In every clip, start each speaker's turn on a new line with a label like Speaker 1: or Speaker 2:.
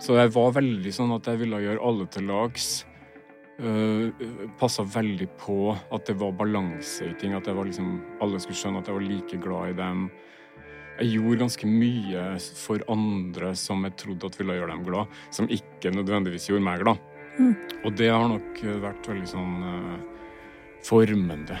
Speaker 1: Så jeg var veldig sånn at jeg ville gjøre alle til lags. Uh, Passa veldig på at det var balanse i ting. At var liksom, alle skulle skjønne at jeg var like glad i dem. Jeg gjorde ganske mye for andre som jeg trodde at ville gjøre dem glad, som ikke nødvendigvis gjorde meg glad. Mm. Og det har nok vært veldig sånn uh, formende.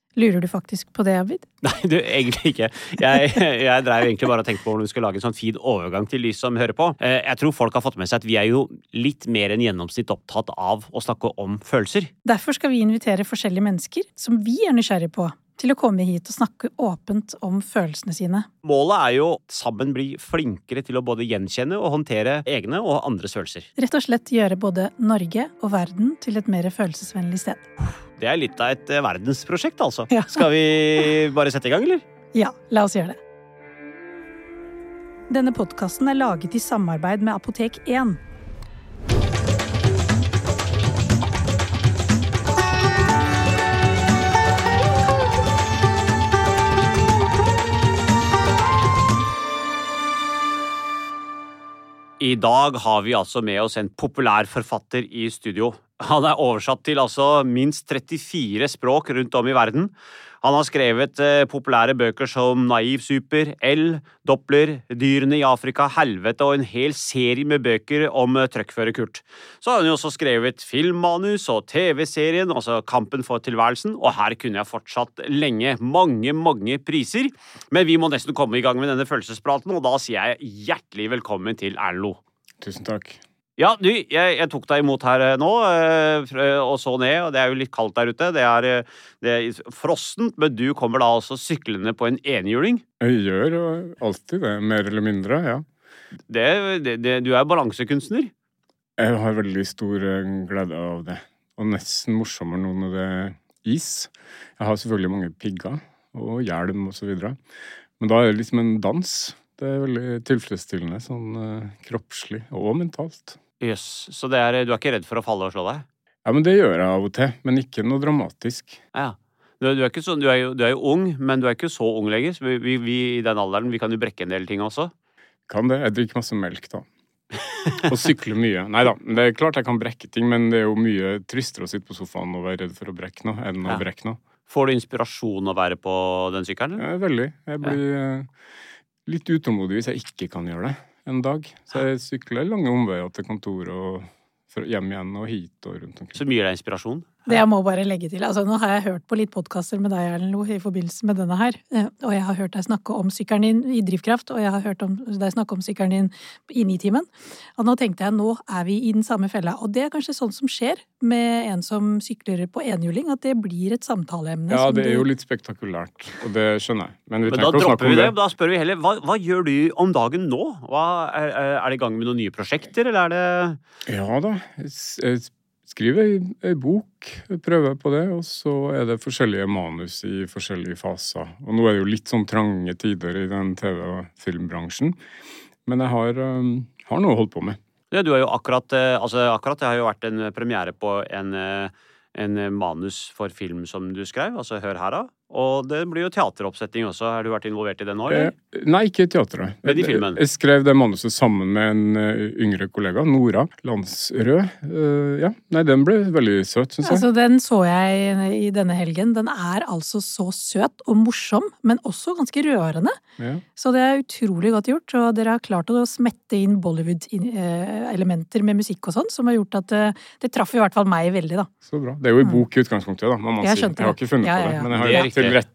Speaker 2: Lurer du faktisk på det, Abid?
Speaker 3: Nei, du, egentlig ikke. Jeg, jeg drev egentlig bare og tenkte på hvordan vi skulle lage en sånn fin overgang til de som hører på. Eh, jeg tror folk har fått med seg at vi er jo litt mer enn gjennomsnitt opptatt av å snakke om følelser.
Speaker 2: Derfor skal vi invitere forskjellige mennesker som vi er nysgjerrige på, til å komme hit og snakke åpent om følelsene sine.
Speaker 3: Målet er jo sammen bli flinkere til å både gjenkjenne og håndtere egne og andres følelser.
Speaker 2: Rett og slett gjøre både Norge og verden til et mer følelsesvennlig sted.
Speaker 3: Det er litt av et eh, verdensprosjekt, altså. Ja. Skal vi bare sette i gang, eller?
Speaker 2: Ja, la oss gjøre det. Denne podkasten er laget i samarbeid med Apotek 1.
Speaker 3: I dag har vi altså med oss en populær forfatter i studio. Han er oversatt til altså minst 34 språk rundt om i verden. Han har skrevet eh, populære bøker som Naiv super, L, Doppler, Dyrene i Afrika, Helvete og en hel serie med bøker om eh, trøkkfører-Kurt. Så har han jo også skrevet filmmanus og TV-serien, altså Kampen for tilværelsen, og her kunne jeg fortsatt lenge. Mange, mange priser. Men vi må nesten komme i gang med denne følelsespraten, og da sier jeg hjertelig velkommen til Erlend Lo.
Speaker 1: Tusen takk.
Speaker 3: Ja, du, jeg, jeg, tok deg imot her eh, nå, eh, og så ned, og det er jo litt kaldt der ute. Det er, eh, det er frossent, men du kommer da også syklende på en enhjuling?
Speaker 1: Jeg gjør alltid det, mer eller mindre, ja.
Speaker 3: Det, det, du er balansekunstner?
Speaker 1: Jeg har veldig stor glede av det. Og nesten morsommere nå når det er is. Jeg har selvfølgelig mange pigger og hjelm videre. Men da er det liksom en dans. Det er veldig tilfredsstillende sånn kroppslig og mentalt.
Speaker 3: Jøss. Yes. Så er, du er ikke redd for å falle og slå deg?
Speaker 1: Ja, men det gjør jeg av og til. Men ikke noe dramatisk.
Speaker 3: Ja. Du, du, er, så, du, er, jo, du er, jo, ung, men du er ikke så ung lenger. Vi, vi, vi, i den alderen vi kan jo brekke en del ting også.
Speaker 1: Kan det. Jeg drikker masse melk, da. og sykler mye. Nei da, det er klart jeg kan brekke ting, men det er jo mye tristere å sitte på sofaen og være redd for å brekke noe enn ja. å brekke noe.
Speaker 3: Får du inspirasjon å være på den sykkelen?
Speaker 1: Ja, veldig. Jeg blir ja. Litt utålmodig hvis jeg ikke kan gjøre det en dag. Så jeg sykler lange omveier til kontoret og hjem igjen og hit og rundt omkring.
Speaker 3: Som gir deg inspirasjon?
Speaker 2: Det jeg må bare legge til. Altså, nå har jeg hørt på litt podkaster med deg, Erlend Lo, i forbindelse med denne her. Og jeg har hørt deg snakke om sykkelen din i Drivkraft, og jeg har hørt om, deg snakke om sykkelen din i Nitimen. Og nå tenkte jeg nå er vi i den samme fella. Og det er kanskje sånn som skjer med en som sykler på enhjuling, at det blir et samtaleemne.
Speaker 1: Ja, det er jo litt spektakulært, og det skjønner jeg.
Speaker 3: Men, Men da dropper vi det. Da spør vi heller hva, hva gjør du om dagen nå? Hva, er, er det i gang med noen nye prosjekter, eller er det
Speaker 1: Ja da. Jeg skriver ei, ei bok, prøver på det, og så er det forskjellige manus i forskjellige faser. Og nå er det jo litt sånn trange tider i den TV- og filmbransjen, men jeg har, um, har noe å holde på med.
Speaker 3: Ja, du har jo akkurat, eh, altså akkurat Det har jo vært en premiere på en, eh, en manus for film som du skrev, altså Hør her, da. Og det blir jo teateroppsetting også. Har du vært involvert i den nå? eller?
Speaker 1: Eh, nei, ikke i teatret.
Speaker 3: Men i filmen?
Speaker 1: Jeg skrev det manuset sammen med en uh, yngre kollega, Nora Landsrød. Uh, ja, nei, den ble veldig søt, syns jeg.
Speaker 2: Altså, den så jeg i denne helgen. Den er altså så søt og morsom, men også ganske rørende. Ja. Så det er utrolig godt gjort, og dere har klart å smette inn Bollywood-elementer med musikk og sånn, som har gjort at uh, det traff i hvert fall meg veldig, da.
Speaker 1: Så bra. Det er jo i bok i utgangspunktet, da. Man jeg, jeg har ikke funnet ja, ja, på det. men jeg har tilrettelagt det.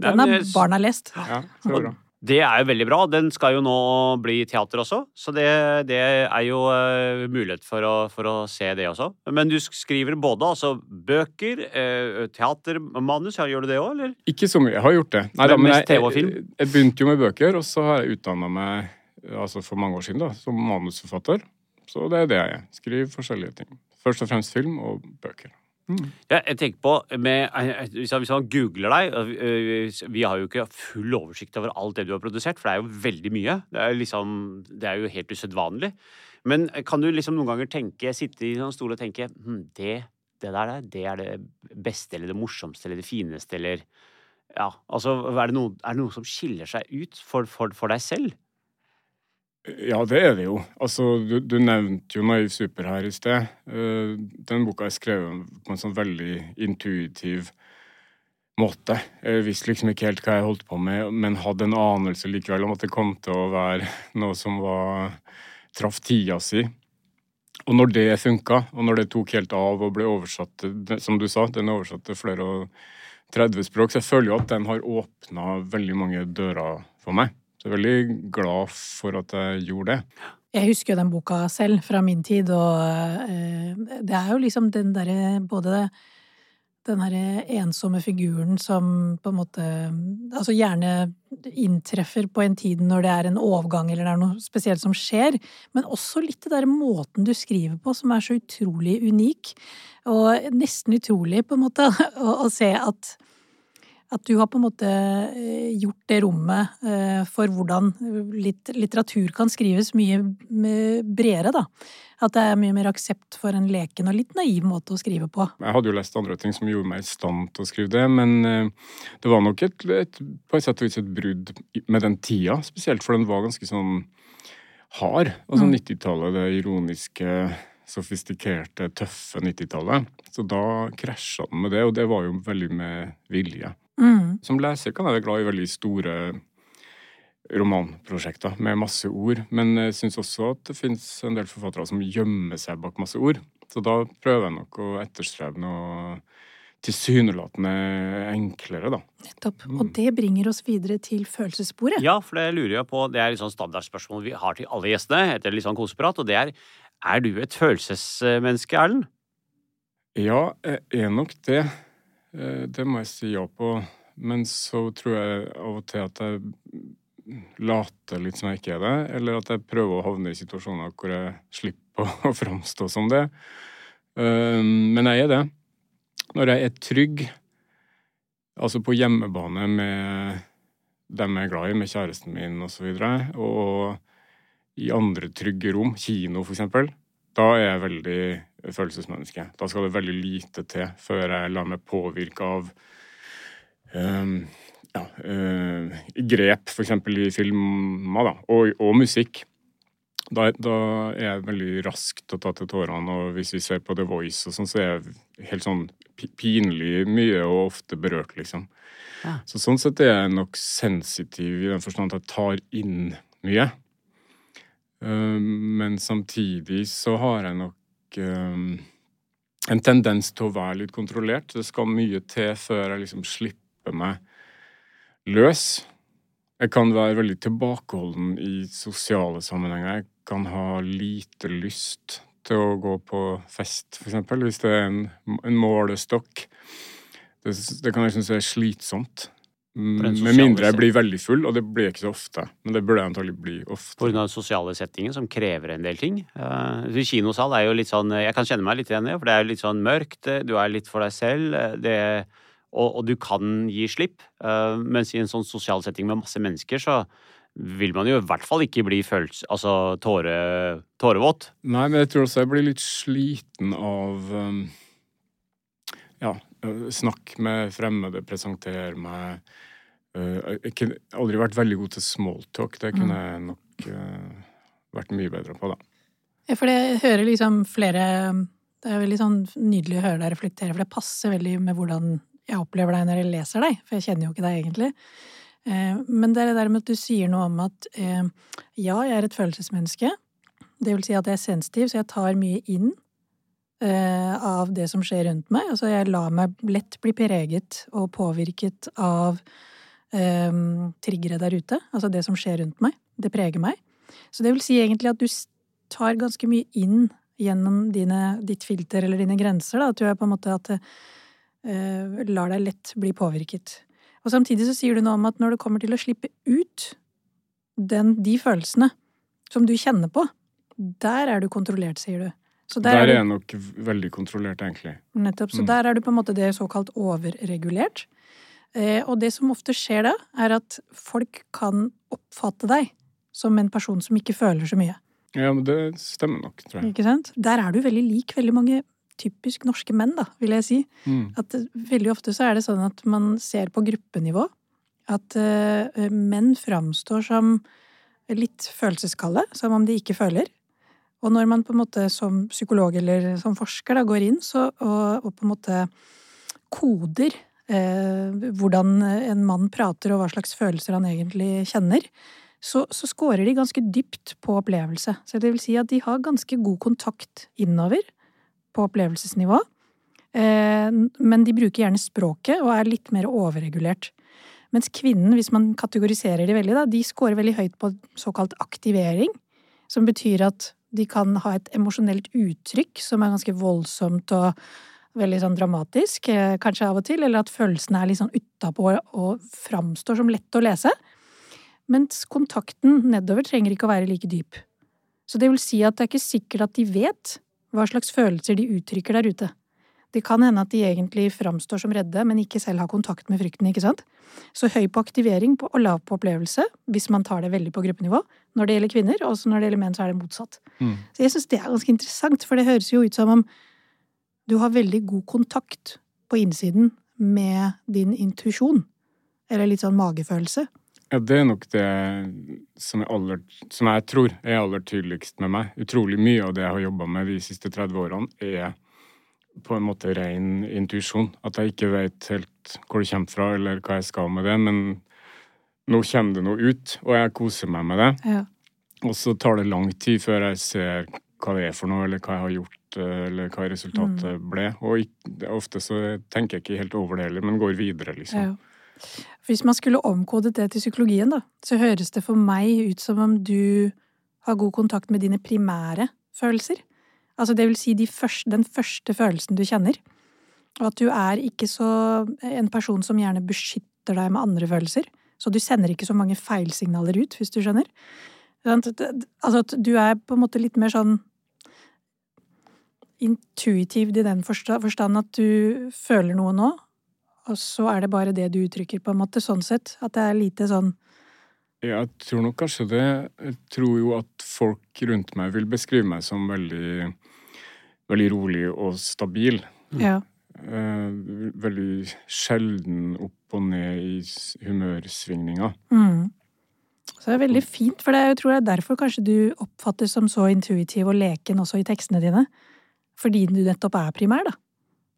Speaker 2: Den har barna lest.
Speaker 1: Ja, så bra.
Speaker 3: Det er jo veldig bra. Den skal jo nå bli teater også, så det, det er jo uh, mulighet for å, for å, se det også. Men du skriver både altså bøker, uh, teatermanus. Ja, gjør du det òg, eller?
Speaker 1: Ikke så mye. Jeg har gjort det.
Speaker 3: Nei, da, men jeg, jeg,
Speaker 1: jeg, begynte jo med bøker, og så har jeg utdanna meg altså for mange år siden da, som manusforfatter. Så det er det jeg er. Skriver forskjellige ting. Først og fremst film og bøker. Mm.
Speaker 3: Ja, jeg tenker på med, hvis, hvis man googler deg øh, Vi har jo ikke full oversikt over alt det du har produsert, for det er jo veldig mye. Det er, liksom, det er jo helt usedvanlig. Men kan du liksom noen ganger tenke, sitte i en stol og tenke hm, det, det der det er det beste eller det morsomste eller det fineste eller Ja, altså er det noe, er det noe som skiller seg ut for, for, for deg selv?
Speaker 1: Ja, det er det jo. Altså, du, du nevnte jo Naiv super her i sted. Uh, den boka er skrevet på en sånn veldig intuitiv måte. Jeg visste liksom ikke helt hva jeg holdt på med, men hadde en anelse likevel om at det kom til å være noe som var traff tida si. Og når det funka, og når det tok helt av og ble oversatt Som du sa, den er oversatt til flere og 30 språk, så jeg føler jo at den har åpna veldig mange dører for meg. Så jeg er veldig glad for at jeg gjorde det.
Speaker 2: Jeg husker jo den boka selv fra min tid, og eh, det er jo liksom den derre både den herre ensomme figuren som på en måte Altså gjerne inntreffer på en tid når det er en overgang eller det er noe spesielt som skjer, men også litt det derre måten du skriver på som er så utrolig unik, og nesten utrolig på en måte å, å se at at du har på en måte eh, gjort det rommet eh, for hvordan litteratur kan skrives mye bredere, da. At det er mye mer aksept for en leken og litt naiv måte å skrive på.
Speaker 1: Jeg hadde jo lest andre ting som gjorde meg i stand til å skrive det, men eh, det var nok et, et, på et sett og vis et brudd med den tida, spesielt, for den var ganske sånn hard. Altså mm. 90-tallet, det ironiske sofistikerte, tøffe 90-tallet. Så da krasja den med det, og det var jo veldig med vilje. Mm. Som leser kan jeg være glad i veldig store romanprosjekter med masse ord, men jeg syns også at det fins en del forfattere som gjemmer seg bak masse ord. Så da prøver jeg nok å etterstrebe noe tilsynelatende enklere, da.
Speaker 2: Nettopp. Mm. Og det bringer oss videre til følelsessporet.
Speaker 3: Ja, for det lurer jeg på. Det er et sånn standardspørsmål vi har til alle gjestene etter litt sånn koseprat, og det er er du et følelsesmenneske, Erlend?
Speaker 1: Ja, jeg er nok det. Eh, det må jeg si ja på. Men så tror jeg av og til at jeg later litt som jeg ikke er det, eller at jeg prøver å havne i situasjoner hvor jeg slipper å framstå som det. Eh, men jeg er det. Når jeg er trygg, altså på hjemmebane med dem jeg er glad i, med kjæresten min osv., og, så og i andre trygge rom, kino for eksempel, da er jeg veldig følelsesmenneske. Da skal det veldig lite til før jeg lar meg påvirke av um, ja, uh, grep, f.eks. i filmer da, og, og musikk. Da, da, er jeg veldig rask til å ta til tårene, og hvis vi ser på The Voice og sånn, så er jeg helt sånn pinlig mye og ofte berørt, liksom. Ja. Så sånn sett er jeg nok sensitiv i den forstand at jeg tar inn mye. Ehm, men samtidig så har jeg nok ehm, en tendens til å være litt kontrollert. Det skal mye til før jeg liksom slipper meg løs. Jeg kan være veldig tilbakeholden i sosiale sammenhenger. Jeg kan ha lite lyst til å gå på fest, eksempel, hvis det er en, en målestokk. Det, det kan jeg synes er slitsomt. Mm, med mindre jeg blir veldig full, og det blir ikke så ofte. Men det burde jeg antagelig bli ofte.
Speaker 3: Pga. den sosiale settingen som krever en del ting. Uh, kinosal er jo litt sånn Jeg kan kjenne meg litt igjen i det, for det er litt sånn mørkt. Du er litt for deg selv. Det, og, og, du kan gi slipp. Uh, mens i en sånn sosial setting med masse mennesker, så vil man jo i hvert fall ikke bli følt, altså tåre, tårevåt.
Speaker 1: Nei, men jeg tror også jeg blir litt sliten av um, ja, snakk med fremmede, presentere meg Eh, jeg har aldri vært veldig god til smalltalk. Det kunne mm. jeg nok uh, vært mye bedre på, da.
Speaker 2: Ja, for jeg hører liksom flere Det er veldig sånn nydelig å høre deg reflektere, for det passer veldig med hvordan jeg opplever deg når jeg leser deg, for jeg kjenner jo ikke deg egentlig. Men det er det der med at du sier noe om at ja, jeg er et følelsesmenneske. Det vil si at jeg er sensitiv, så jeg tar mye inn av det som skjer rundt meg. Altså jeg lar meg lett bli preget og påvirket av um, triggere der ute. Altså det som skjer rundt meg. Det preger meg. Så det vil si egentlig at du tar ganske mye inn gjennom dine, ditt filter eller dine grenser. Da. At du er på en måte at uh, lar deg lett bli påvirket. Og samtidig så sier du noe om at når det kommer til å slippe ut den, de følelsene som du kjenner på, der er du kontrollert, sier du. Så
Speaker 1: Der,
Speaker 2: der,
Speaker 1: er
Speaker 2: er
Speaker 1: jeg nok veldig kontrollert, egentlig.
Speaker 2: nettopp, så
Speaker 1: Mm.
Speaker 2: der er du på en måte det såkalt overregulert. Eh, og det som ofte skjer da, er at folk kan oppfatte deg som en person som ikke føler så mye.
Speaker 1: Ja, men det stemmer nok, tror jeg.
Speaker 2: Ikke sant? Der er du veldig lik veldig mange typisk norske menn, da, vil jeg si.
Speaker 1: Mm.
Speaker 2: At eh, veldig ofte så er det sånn at man ser på gruppenivå at eh, menn framstår som litt følelseskalde, som om de ikke føler. Og når man på en måte som psykolog eller som forsker da går inn så, og, og på en måte koder eh, hvordan en mann prater og hva slags følelser han egentlig kjenner, så, så scorer de ganske dypt på opplevelse. Så det vil si at de har ganske god kontakt innover på opplevelsesnivå. Eh, men de bruker gjerne språket og er litt mer overregulert. Mens kvinnen, hvis man kategoriserer de veldig, da, de scorer veldig høyt på såkalt aktivering. Som betyr at de kan ha et emosjonelt uttrykk som er ganske voldsomt og veldig sånn dramatisk, eh, kanskje av og til. Eller at følelsene er litt sånn utapå og framstår som lett å lese. Mens kontakten nedover trenger ikke å være like dyp. Så det vil si at det er ikke sikkert at de vet hva slags følelser de uttrykker der ute. Det kan hende at de egentlig framstår som redde, men ikke selv har kontakt med frykten, ikke sant? Så høy på aktivering og lav på opplevelse, hvis man tar det veldig på gruppenivå. Når det gjelder kvinner, og når det gjelder menn, så er det motsatt.
Speaker 1: Mm.
Speaker 2: Så jeg syns det er ganske interessant, for det høres jo ut som om du har veldig god kontakt på innsiden med din intuisjon. Eller litt sånn magefølelse.
Speaker 1: Ja, det er nok det som, er aller, som jeg tror er aller tydeligst med meg. Utrolig mye av det jeg har jobba med de siste 30 årene, er på en måte ren intuisjon. At jeg ikke vet helt hvor det kommer fra, eller hva jeg skal med det, men nå kommer det noe ut, og jeg koser meg med det.
Speaker 2: Ja.
Speaker 1: Og så tar det lang tid før jeg ser hva det er for noe, eller hva jeg har gjort, eller hva resultatet ble. Og ofte så tenker jeg ikke helt over det heller, men går videre, liksom.
Speaker 2: Ja. Hvis man skulle omkodet det til psykologien, da, så høres det for meg ut som om du har god kontakt med dine primære følelser. Altså det vil si de første, den første følelsen du kjenner. Og at du er ikke så en person som gjerne beskytter deg med andre følelser. Så du sender ikke så mange feilsignaler ut, hvis du skjønner. Altså at du er på en måte litt mer sånn intuitiv i den forsta- forstand at du føler noe nå, og så er det bare det du uttrykker, på en måte, sånn sett. At det er lite sånn
Speaker 1: Jeg tror nok kanskje det. Jeg tror jo at folk rundt meg vil beskrive meg som veldig, veldig rolig og stabil.
Speaker 2: Ja.
Speaker 1: Eh, veldig sjelden opp og ned i humørsvingninger.
Speaker 2: Mm. Så det er veldig fint, for det, er- jeg tror det er derfor kanskje du oppfattes som så intuitiv og leken også i tekstene dine. Fordi du nettopp er primær, da.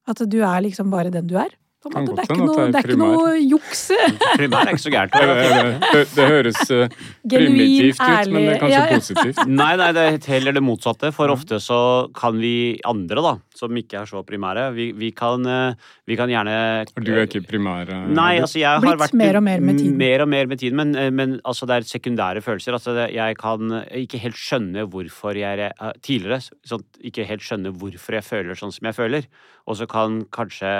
Speaker 2: At du er liksom bare den du er. På en måte. Det er ikke noe,
Speaker 1: er
Speaker 2: det er ikke noe juks.
Speaker 3: Primær er ikke så gærent.
Speaker 1: Det, det, det, det høres
Speaker 2: Genuin,
Speaker 1: primitivt ut, men det er kanskje
Speaker 2: Ja, ja.
Speaker 1: positivt.
Speaker 3: Nei, nei, det er heller det motsatte. For ofte så kan vi andre, da, som ikke er så primære, vi, vi, kan, eh, vi kan gjerne
Speaker 1: For du er ikke primær? eh,
Speaker 3: Nei, altså jeg har
Speaker 2: Blitt
Speaker 3: vært
Speaker 2: mer og mer med tiden.
Speaker 3: Mer og mer med tiden, men, men altså det er sekundære følelser. Altså det, jeg kan ikke helt skjønne hvorfor jeg Tidligere sånn, ikke helt skjønne hvorfor jeg føler sånn som jeg føler. Og så kan kanskje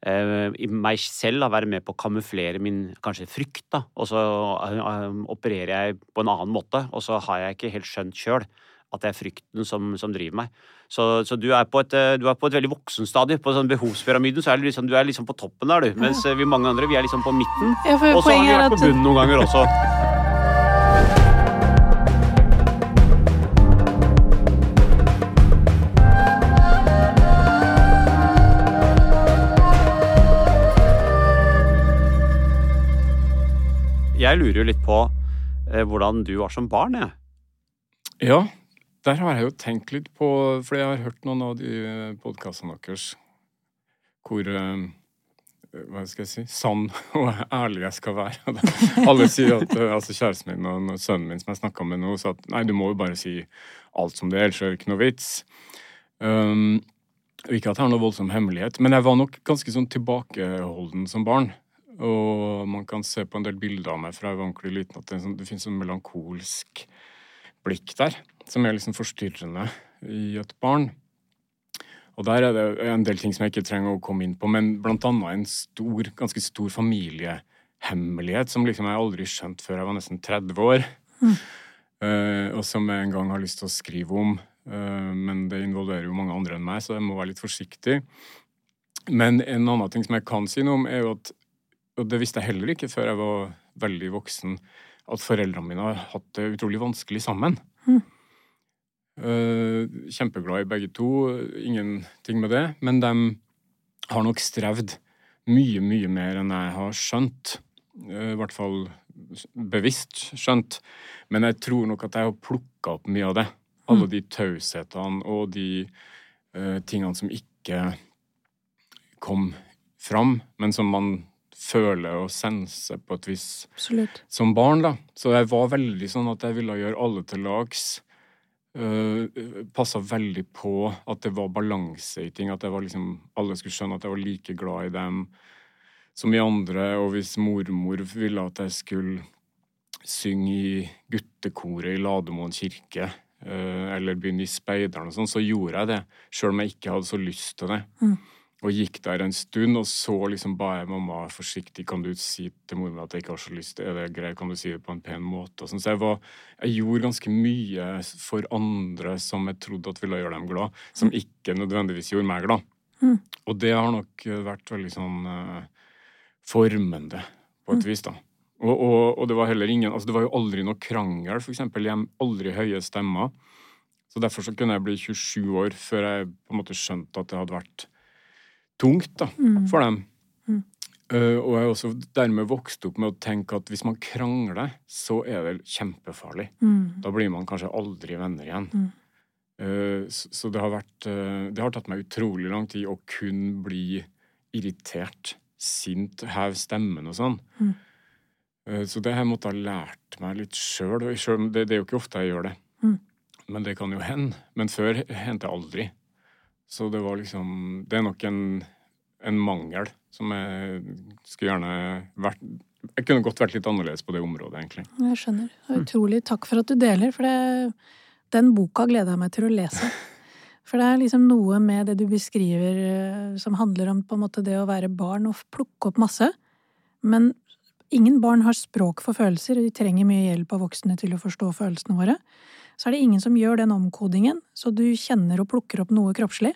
Speaker 3: meg selv da, være med på å kamuflere min kanskje frykt, da. Og så eh, opererer jeg på en annen måte, og så har jeg ikke helt skjønt sjøl at det er frykten som, som driver meg. Så, så du, er på et, eh, du er på et veldig voksenstadie. På sånn behovspyramiden så er du liksom, du er liksom på toppen der, du. Mens eh, vi mange andre vi er liksom på midten.
Speaker 2: Ja,
Speaker 3: Og så har vi vært på bunnen noen ganger også. Jeg lurer jo litt på eh, hvordan du var som barn, jeg.
Speaker 1: Ja, der har jeg jo tenkt litt på, for jeg har hørt noen av de podkastene deres hvor eh, hva skal jeg si, sann og ærlig jeg skal være. Alle sier at eh, altså kjæresten min og sønnen min som jeg snakka med nå, sa at nei, du må jo bare si alt som det er, ellers er det ikke noe vits. Um, ikke at jeg har noe voldsom hemmelighet, men jeg var nok ganske sånn tilbakeholden som barn. Og man kan se på en del bilder av meg fra jeg var ordentlig liten, at det, sånn, det finnes en melankolsk blikk der, som er liksom forstyrrende i et barn. Og der er det en del ting som jeg ikke trenger å komme inn på, men blant annet en stor, ganske stor familiehemmelighet som liksom jeg aldri skjønt før jeg var nesten 30 år. mm. og og som jeg en gang har lyst til å skrive om. Eh, men det involverer jo mange andre enn meg, så jeg må være litt forsiktig. Men en annen ting som jeg kan si noe om, er jo at Og det visste jeg heller ikke før jeg var veldig voksen, at foreldrene mine har hatt det utrolig vanskelig sammen.
Speaker 2: Mm.
Speaker 1: Eh, kjempeglad i begge to, ingenting med det. Men de har nok strevd mye, mye mer enn jeg har skjønt. Eh, I hvert fall bevisst skjønt. Men jeg tror nok at jeg har plukka opp mye av det. Alle de taushetene og de uh, tingene som ikke kom fram, men som man føler og senser på et vis
Speaker 2: Absolutt.
Speaker 1: som barn, da. Så jeg var veldig sånn at jeg ville gjøre alle til lags. Uh, Passa veldig på at det var balanse i ting. At liksom, alle skulle skjønne at jeg var like glad i dem som i andre. Og hvis mormor ville at jeg skulle synge i guttekoret i Lademoen kirke, uh, eller begynne i Speideren og sånn, så gjorde jeg det. Sjøl om jeg ikke hadde så lyst til det.
Speaker 2: Mm.
Speaker 1: Og gikk der en stund, og så liksom ba jeg mamma forsiktig kan du si til mormor at jeg ikke har så lyst. Er det greit? Kan du si det på en pen måte? Sånn. Så jeg, var, jeg gjorde ganske mye for andre som jeg trodde at ville gjøre dem glad, som ikke nødvendigvis gjorde meg glad.
Speaker 2: Mm.
Speaker 1: Og det har nok eh, vært veldig sånn eh, formende, på et vis, da. Og, og, og det var heller ingen altså Det var jo aldri noe krangel, for eksempel, hjem. Aldri høye stemmer. Så derfor så kunne jeg bli 27 år før jeg på en måte skjønte at det hadde vært tungt da,
Speaker 2: Mm.
Speaker 1: for dem.
Speaker 2: Mm.
Speaker 1: Uh, og jeg har også dermed vokst opp med å tenke at hvis man krangler, så er det kjempefarlig.
Speaker 2: Mm.
Speaker 1: Da blir man kanskje aldri venner igjen.
Speaker 2: Mm.
Speaker 1: Eh, så så det har vært uh, Det har tatt meg utrolig lang tid å kun bli irritert, sint, heve stemmen og sånn.
Speaker 2: Mm.
Speaker 1: Så det har jeg måttet ha lært meg litt sjøl. Det, det er jo ikke ofte jeg gjør det.
Speaker 2: Mm.
Speaker 1: Men det kan jo hende. Men før hendte det aldri. Så det var liksom Det er nok en, en mangel som jeg skulle gjerne vært Jeg kunne godt vært litt annerledes på det området, egentlig.
Speaker 2: Jeg skjønner. Er Utrolig. Takk for at du deler, for det, den boka gleder jeg meg til å lese. For det er liksom noe med det du beskriver eh, som handler om på en måte det å være barn og plukke opp masse. Men ingen barn har språk for følelser, og de trenger mye hjelp av voksne til å forstå følelsene våre. Så er det ingen som gjør den omkodingen, så du kjenner og plukker opp noe kroppslig,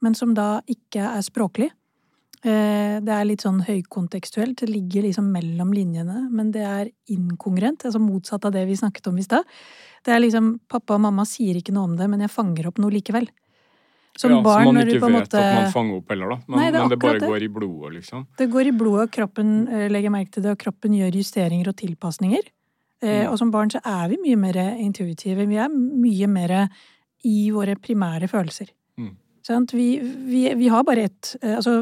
Speaker 2: men som da ikke er språklig. Eh, Det er litt sånn høykontekstuelt, det ligger liksom mellom linjene, men det er inkongruent, altså motsatt av det vi snakket om i stad. Det er liksom pappa og mamma sier ikke noe om det, men jeg fanger opp noe likevel. Som
Speaker 1: ja,
Speaker 2: barn,
Speaker 1: som man ikke
Speaker 2: på
Speaker 1: vet
Speaker 2: måte
Speaker 1: at man fanger opp heller, da. Men,
Speaker 2: Nei, det
Speaker 1: men det bare
Speaker 2: det.
Speaker 1: går i blodet, liksom.
Speaker 2: Det går i blodet, og kroppen eh, legger merke til det, og kroppen gjør justeringer og tilpasninger. Eh,
Speaker 1: Mm.
Speaker 2: Og som barn så er vi mye mer intuitive. Vi er mye mer i våre primære følelser.
Speaker 1: Mm.
Speaker 2: Sant? Vi, vi, vi har bare ett eh, Altså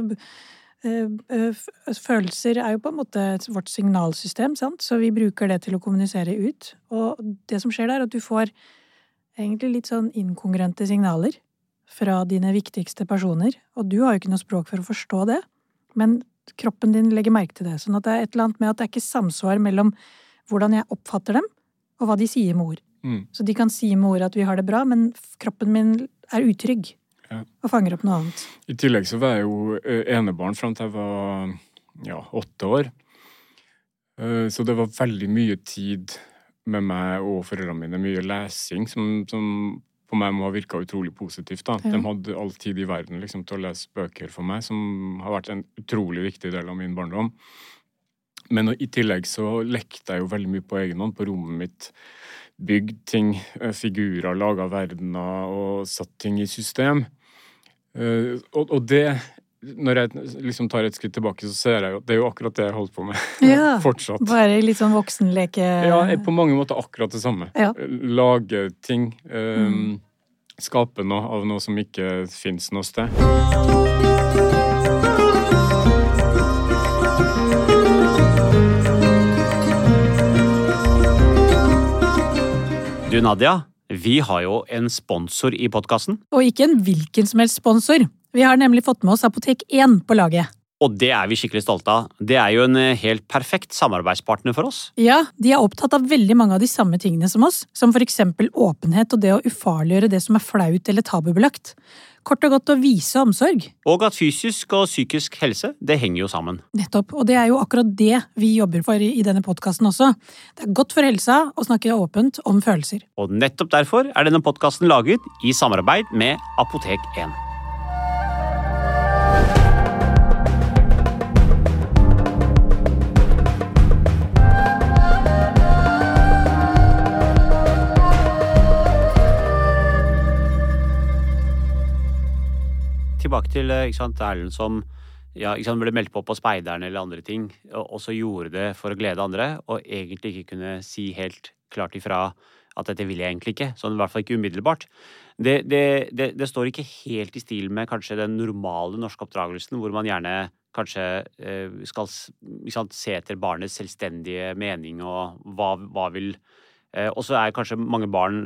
Speaker 2: eh, f- følelser er jo på en måte vårt signalsystem, sant? så vi bruker det til å kommunisere ut. Og det som skjer der, er at du får egentlig litt sånn inkongruente signaler fra dine viktigste personer. Og du har jo ikke noe språk for å forstå det, men kroppen din legger merke til det. Sånn at det er et eller annet med at det er ikke samsvar mellom hvordan jeg oppfatter dem, og hva de sier med ord.
Speaker 1: Mm.
Speaker 2: Så de kan si med ord at vi har det bra, men kroppen min er utrygg.
Speaker 1: Ja.
Speaker 2: Og fanger opp noe annet.
Speaker 1: I tillegg så var jeg jo eh, enebarn fram til jeg var ja, åtte år. Eh, Så det var veldig mye tid med meg og foreldrene mine, mye lesing, som, som på meg må ha virka utrolig positivt. da.
Speaker 2: Ja.
Speaker 1: De hadde all tid i verden liksom, til å lese bøker for meg, som har vært en utrolig viktig del av min barndom. Men i tillegg så lekte jeg jo veldig mye på egen hånd på rommet mitt. Bygd ting, eh, figurer, laga verdener og satt ting i system. Eh, og, det Når jeg liksom tar et skritt tilbake, så ser jeg jo at det er jo akkurat det jeg holdt på med
Speaker 2: Ja,
Speaker 1: fortsatt.
Speaker 2: Bare litt sånn voksenleke
Speaker 1: Ja, på mange måter akkurat det samme.
Speaker 2: Ja.
Speaker 1: Lage ting. Um,
Speaker 2: Mm.
Speaker 1: Skape noe av noe som ikke fins noe sted.
Speaker 3: Du, Nadia, vi har jo en sponsor i podkasten.
Speaker 2: Og ikke en hvilken som helst sponsor. Vi har nemlig fått med oss Apotek 1 på laget.
Speaker 3: Og det er vi skikkelig stolte av. Det er jo en eh, helt perfekt samarbeidspartner for oss.
Speaker 2: Ja, de er opptatt av veldig mange av de samme tingene som oss, som for eksempel åpenhet og det å ufarliggjøre det som er flaut eller tabubelagt. Kort og godt å vise omsorg.
Speaker 3: Og at fysisk og psykisk helse, det henger jo sammen.
Speaker 2: Nettopp, og det er jo akkurat det vi jobber for i denne podkasten også. Det er godt for helsa å snakke åpent om følelser.
Speaker 3: Og nettopp derfor er denne podkasten laget i samarbeid med Apotek 1. tilbake til eh, sant, Erlend som ja, sant, ble meldt på på Speideren eller andre ting, og, og så gjorde det for å glede andre, og egentlig ikke kunne si helt klart ifra at dette vil jeg egentlig ikke, sånn i hvert fall ikke umiddelbart. Det, det, det, det står ikke helt i stil med kanskje den normale norske oppdragelsen, hvor man gjerne kanskje eh, skal sant, se etter barnets selvstendige mening og hva, hva vil eh, Og så er kanskje mange barn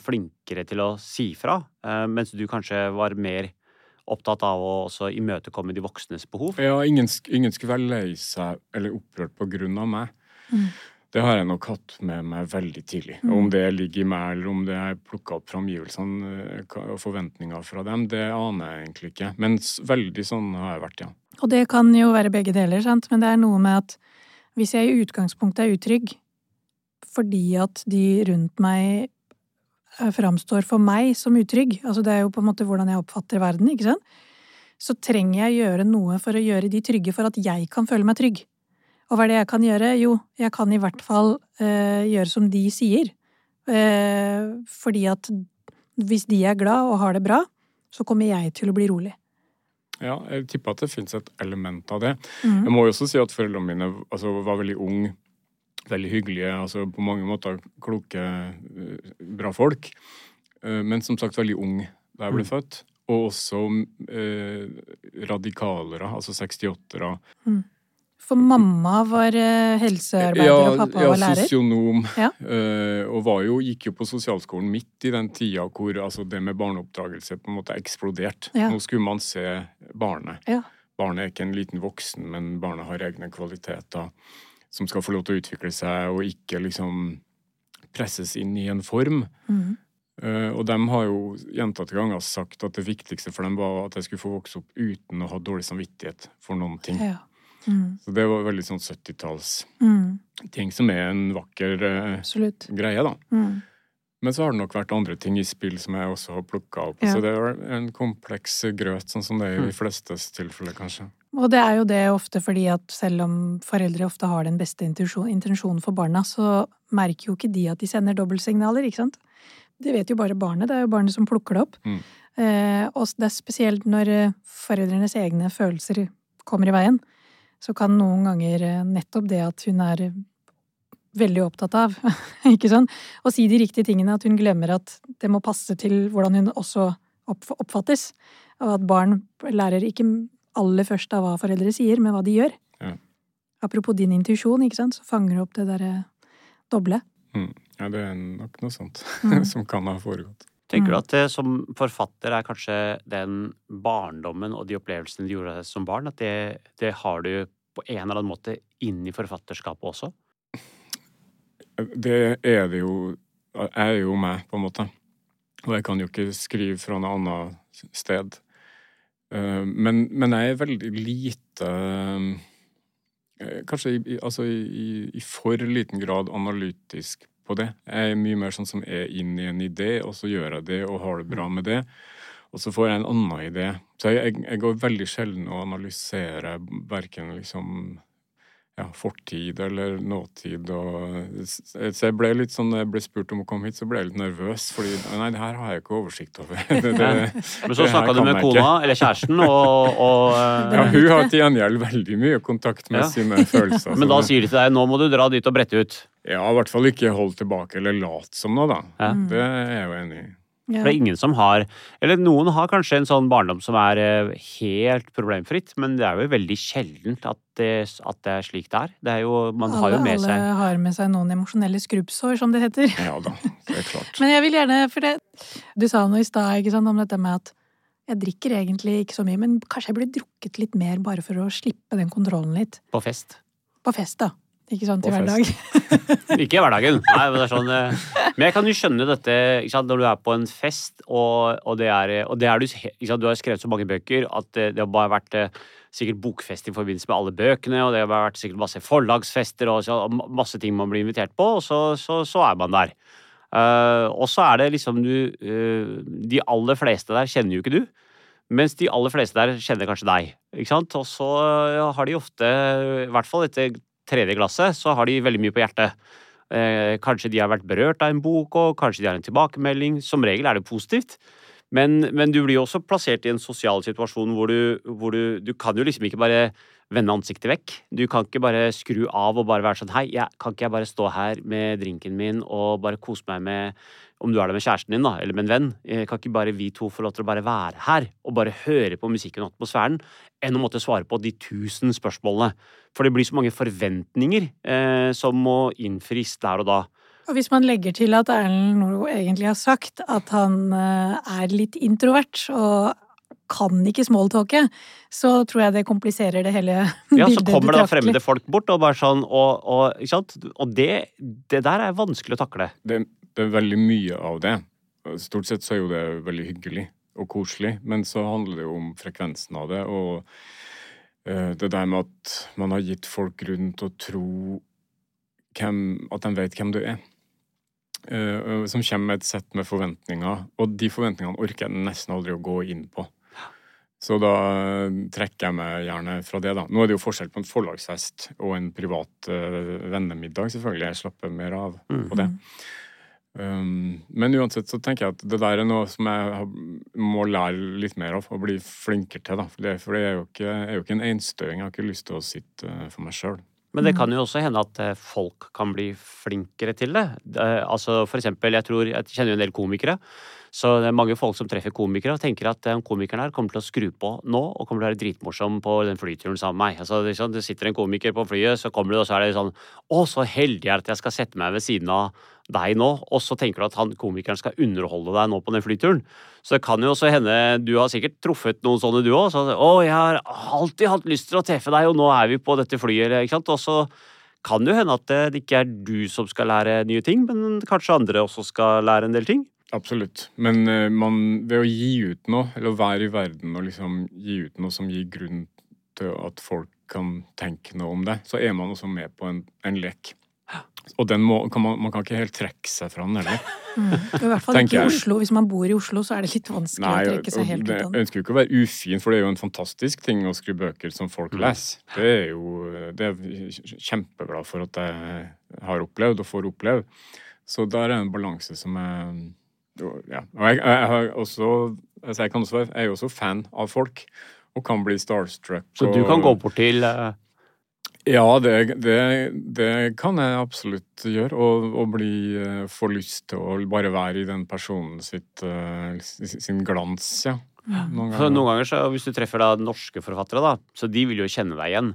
Speaker 3: flinkere til å si fra, mens du kanskje var mer opptatt av å også imøtekomme de voksnes behov.
Speaker 1: Ja, ingen, ingen skulle være lei seg eller opprørt på grunn av meg. Mm. Det har jeg nok hatt med meg veldig tidlig. Mm. Om det ligger i meg, eller om det er plukka opp fra omgivelsene eh, og forventninger fra dem, det aner jeg egentlig ikke. Men veldig sånn har jeg vært, ja.
Speaker 2: Og det kan jo være begge deler, sant, men det er noe med at hvis jeg i utgangspunktet er utrygg fordi at de rundt meg framstår for meg som utrygg, altså det er jo på en måte hvordan jeg oppfatter verden, ikke sant, så trenger jeg gjøre noe for å gjøre de trygge for at jeg kan føle meg trygg. Og hva er det jeg kan gjøre? Jo, jeg kan i hvert fall eh, gjøre som de sier. Eh, fordi at hvis de er glad og har det bra, så kommer jeg til å bli rolig.
Speaker 1: Ja, jeg tipper at det fins et element av det. Mm. Jeg må jo også si at foreldrene mine altså, var veldig unge veldig hyggelige, altså på mange måter kloke, eh, bra folk. Eh, men som sagt veldig ung da jeg ble mm. født. Og også eh, radikalere, altså 68-ere. Mm.
Speaker 2: For mamma var eh, helsearbeider, ja, og pappa
Speaker 1: ja,
Speaker 2: var lærer?
Speaker 1: Ja, sosionom. Ja. og jo, gikk jo på sosialskolen midt i den tida hvor altså, det med barneoppdragelse på en måte eksploderte. Ja. Nå skulle man se barnet. Barnet er ikke en liten voksen, men barnet har egne kvaliteter som skal få lov til å utvikle seg og ikke liksom presses inn i en form. Mm. Uh, og de har jo gjentatte ganger sagt at det viktigste for dem var at jeg skulle få vokse opp uten å ha dårlig samvittighet for noen ting. Ja. Mm. Så det var veldig sånn 70-talls mm. ting som er en vakker uh, greie, da. Mm. Men så har det nok vært andre ting i spill som jeg også har plukka opp. Ja. Så det er en kompleks grøt, sånn som det er i de mm. flestes tilfeller, kanskje.
Speaker 2: Og det er jo det ofte fordi at selv om foreldre ofte har den beste intensjonen for barna, så merker jo ikke de at de sender dobbeltsignaler, ikke sant? Det vet jo bare barnet. Det er jo barnet som plukker det opp. Mm. Eh, og det er spesielt når eh, foreldrenes egne følelser kommer i veien, så kan noen ganger eh, nettopp det at hun er veldig opptatt av, ikke sånn, å si de riktige tingene, at hun glemmer at det må passe til hvordan hun også oppfattes. Og at barn lærer ikke aller først av hva foreldre sier, men hva de gjør. Ja. Apropos din intuisjon, ikke sant, så fanger du opp det derre doble.
Speaker 1: Mm. Ja, det er nok noe sånt mm. som kan ha foregått.
Speaker 3: Tenker du mm. at det, som forfatter er kanskje den barndommen og de opplevelsene du gjorde som barn, at det, det har du på en eller annen måte inn i forfatterskapet også?
Speaker 1: Det er det jo Jeg er jo meg, på en måte. Og jeg kan jo ikke skrive fra noe annet sted. Eh, men, men, jeg er veldig lite eh, Kanskje i, altså i, i, for liten grad analytisk på det. Jeg er mye mer sånn som er inn i en idé, og så gjør jeg det og har det bra med det. Og så får jeg en annen idé. Så jeg, jeg går veldig sjelden og analyserer verken liksom ja, fortid eller nåtid. Og, så jeg ble litt sånn, jeg ble spurt om å komme hit, så ble jeg litt nervøs. fordi nei, det her har jeg ikke oversikt over. Det, det,
Speaker 3: Men så snakka du med kona, eller kjæresten, og, og
Speaker 1: Ja, hun har til gjengjeld veldig mye kontakt med ja. sine følelser.
Speaker 3: Men da sier de til deg nå må du dra dit og brette ut?
Speaker 1: Ja, i hvert fall ikke hold tilbake eller lat som noe, da. Ja. Det er jeg jo enig i.
Speaker 3: Ja. For det er ingen som har Eller noen har kanskje en sånn barndom som er eh, helt problemfritt, men det er jo veldig sjeldent at det, at det er slik det er. Det er jo, man alle, har jo med seg
Speaker 2: Alle har med seg noen emosjonelle skrubbsår, som det heter.
Speaker 1: Ja da, det er klart.
Speaker 2: men jeg vil gjerne, for det Du sa noe i stad om dette med at Jeg drikker egentlig ikke så mye, men kanskje jeg burde drukket litt mer bare for å slippe den kontrollen litt.
Speaker 3: På fest.
Speaker 2: På fest, da. Ikke sånn til hverdag.
Speaker 3: Ikke i hverdagen. Nei, men, det er sånn, eh, men jeg kan jo skjønne dette ikke sant, når du er på en fest, og, og det er, og det er du, ikke sant, du har skrevet så mange bøker at det, har bare vært eh, sikkert bokfest i forbindelse med alle bøkene, og det har vært sikkert masse forlagsfester og, og masse ting man blir invitert på, og så, så, så er man der. Uh, og så er det liksom du uh, De aller fleste der kjenner jo ikke du. Mens de aller fleste der kjenner kanskje deg. ikke sant? Og så ja, har de ofte, i hvert fall etter tredje glasset, så har de veldig mye på hjertet. Eh, kanskje de har vært berørt av en bok, og kanskje de har en tilbakemelding. Som regel er det positivt. Men, men du blir jo også plassert i en sosial situasjon hvor du, hvor du Du kan jo liksom ikke bare vende ansiktet vekk. Du kan ikke bare skru av og bare være sånn Hei, jeg, kan ikke jeg bare stå her med drinken min og bare kose meg med Om du er der med kjæresten din, da, eller med en venn. eh, Kan ikke bare vi to få lov til å bare være her og bare høre på musikken og atmosfæren, enn å måtte svare på de tusen spørsmålene? For det blir så mange forventninger eh, som må innfris der og da.
Speaker 2: Og hvis man legger til at Erlend Noro egentlig har sagt at han eh, er litt introvert og kan ikke smalltalke, så tror jeg det kompliserer det hele bildet.
Speaker 3: Ja, så kommer da fremmede folk bort og bare sånn Og, og, ikke sant? og det, det der er vanskelig å takle.
Speaker 1: Det, det er veldig mye av det. Stort sett så er jo det veldig hyggelig og koselig, men så handler det jo om frekvensen av det, og eh, det der med at man har gitt folk grunn til å tro hvem, at de vet hvem du er. Eh, som kommer med et sett med forventninger, og de forventningene orker jeg nesten aldri å gå inn på. Så da eh, trekker jeg meg gjerne fra det, da. Nå er det jo forskjell på en forlagsfest og en privat uh, vennemiddag, selvfølgelig. Jeg slapper mer av på det. Um, men uansett så tenker jeg at det der er noe som jeg må lære litt mer av og bli flinkere til. da. For det, for det er, jo ikke, jeg er jo ikke en enstøing. Jeg har ikke lyst til å sitte eh, for meg sjøl.
Speaker 3: Men det kan jo også hende at eh, folk kan bli flinkere til det. Eh, Altså for eksempel, jeg tror, jeg kjenner jo en del komikere. Så det er mange folk som treffer komikere og tenker at den komikeren her kommer til å skru på nå og kommer til å være dritmorsom på den flyturen sammen med meg. Altså, det, er sånn, det sitter en komiker på flyet, så kommer du, og så er det sånn Å, så heldig jeg er at jeg skal sette meg ved siden av deg nå. Og så tenker du at han komikeren skal underholde deg nå på den flyturen. Så det kan jo også hende Du har sikkert truffet noen sånne, du òg. Så, å, jeg har alltid hatt lyst til å treffe deg, og nå er vi på dette flyet, ikke sant. Og så kan det jo hende at det ikke er du som skal lære nye ting, men kanskje andre også skal lære en del ting.
Speaker 1: Absolutt. Men eh, man, ved å gi ut noe, eller å være i verden og liksom gi ut noe som gir grunn til at folk kan tenke noe om det, så er man også med på en, en lek. Og den må, kan man, man kan ikke helt trekke seg fra den heller.
Speaker 2: I hvert fall ikke i. Oslo. Hvis man bor i Oslo, så er det litt vanskelig
Speaker 1: Nei,
Speaker 2: å trekke seg helt ut av den.
Speaker 1: jeg ønsker jo ikke å være ufin, for det er jo en fantastisk ting å skrive bøker som folk
Speaker 3: Mm.
Speaker 1: leser. Det er jo det er jeg kjempeglad for at jeg har opplevd og får oppleve. Så der er en balanse som er ja. Og jeg, jeg, har også altså jeg, kan også jeg er jo også fan av folk, og kan bli starstruck.
Speaker 3: Så du
Speaker 1: og,
Speaker 3: kan gå bort til eh,
Speaker 1: Ja, det, det, det kan jeg absolutt gjøre. Og, og bli, eh, få lyst til å bare være i den personen sitt, eh, sin glans, ja. Noen
Speaker 3: For noen ganger så, Hvis du treffer da norske forfattere, da, så de vil jo kjenne deg igjen.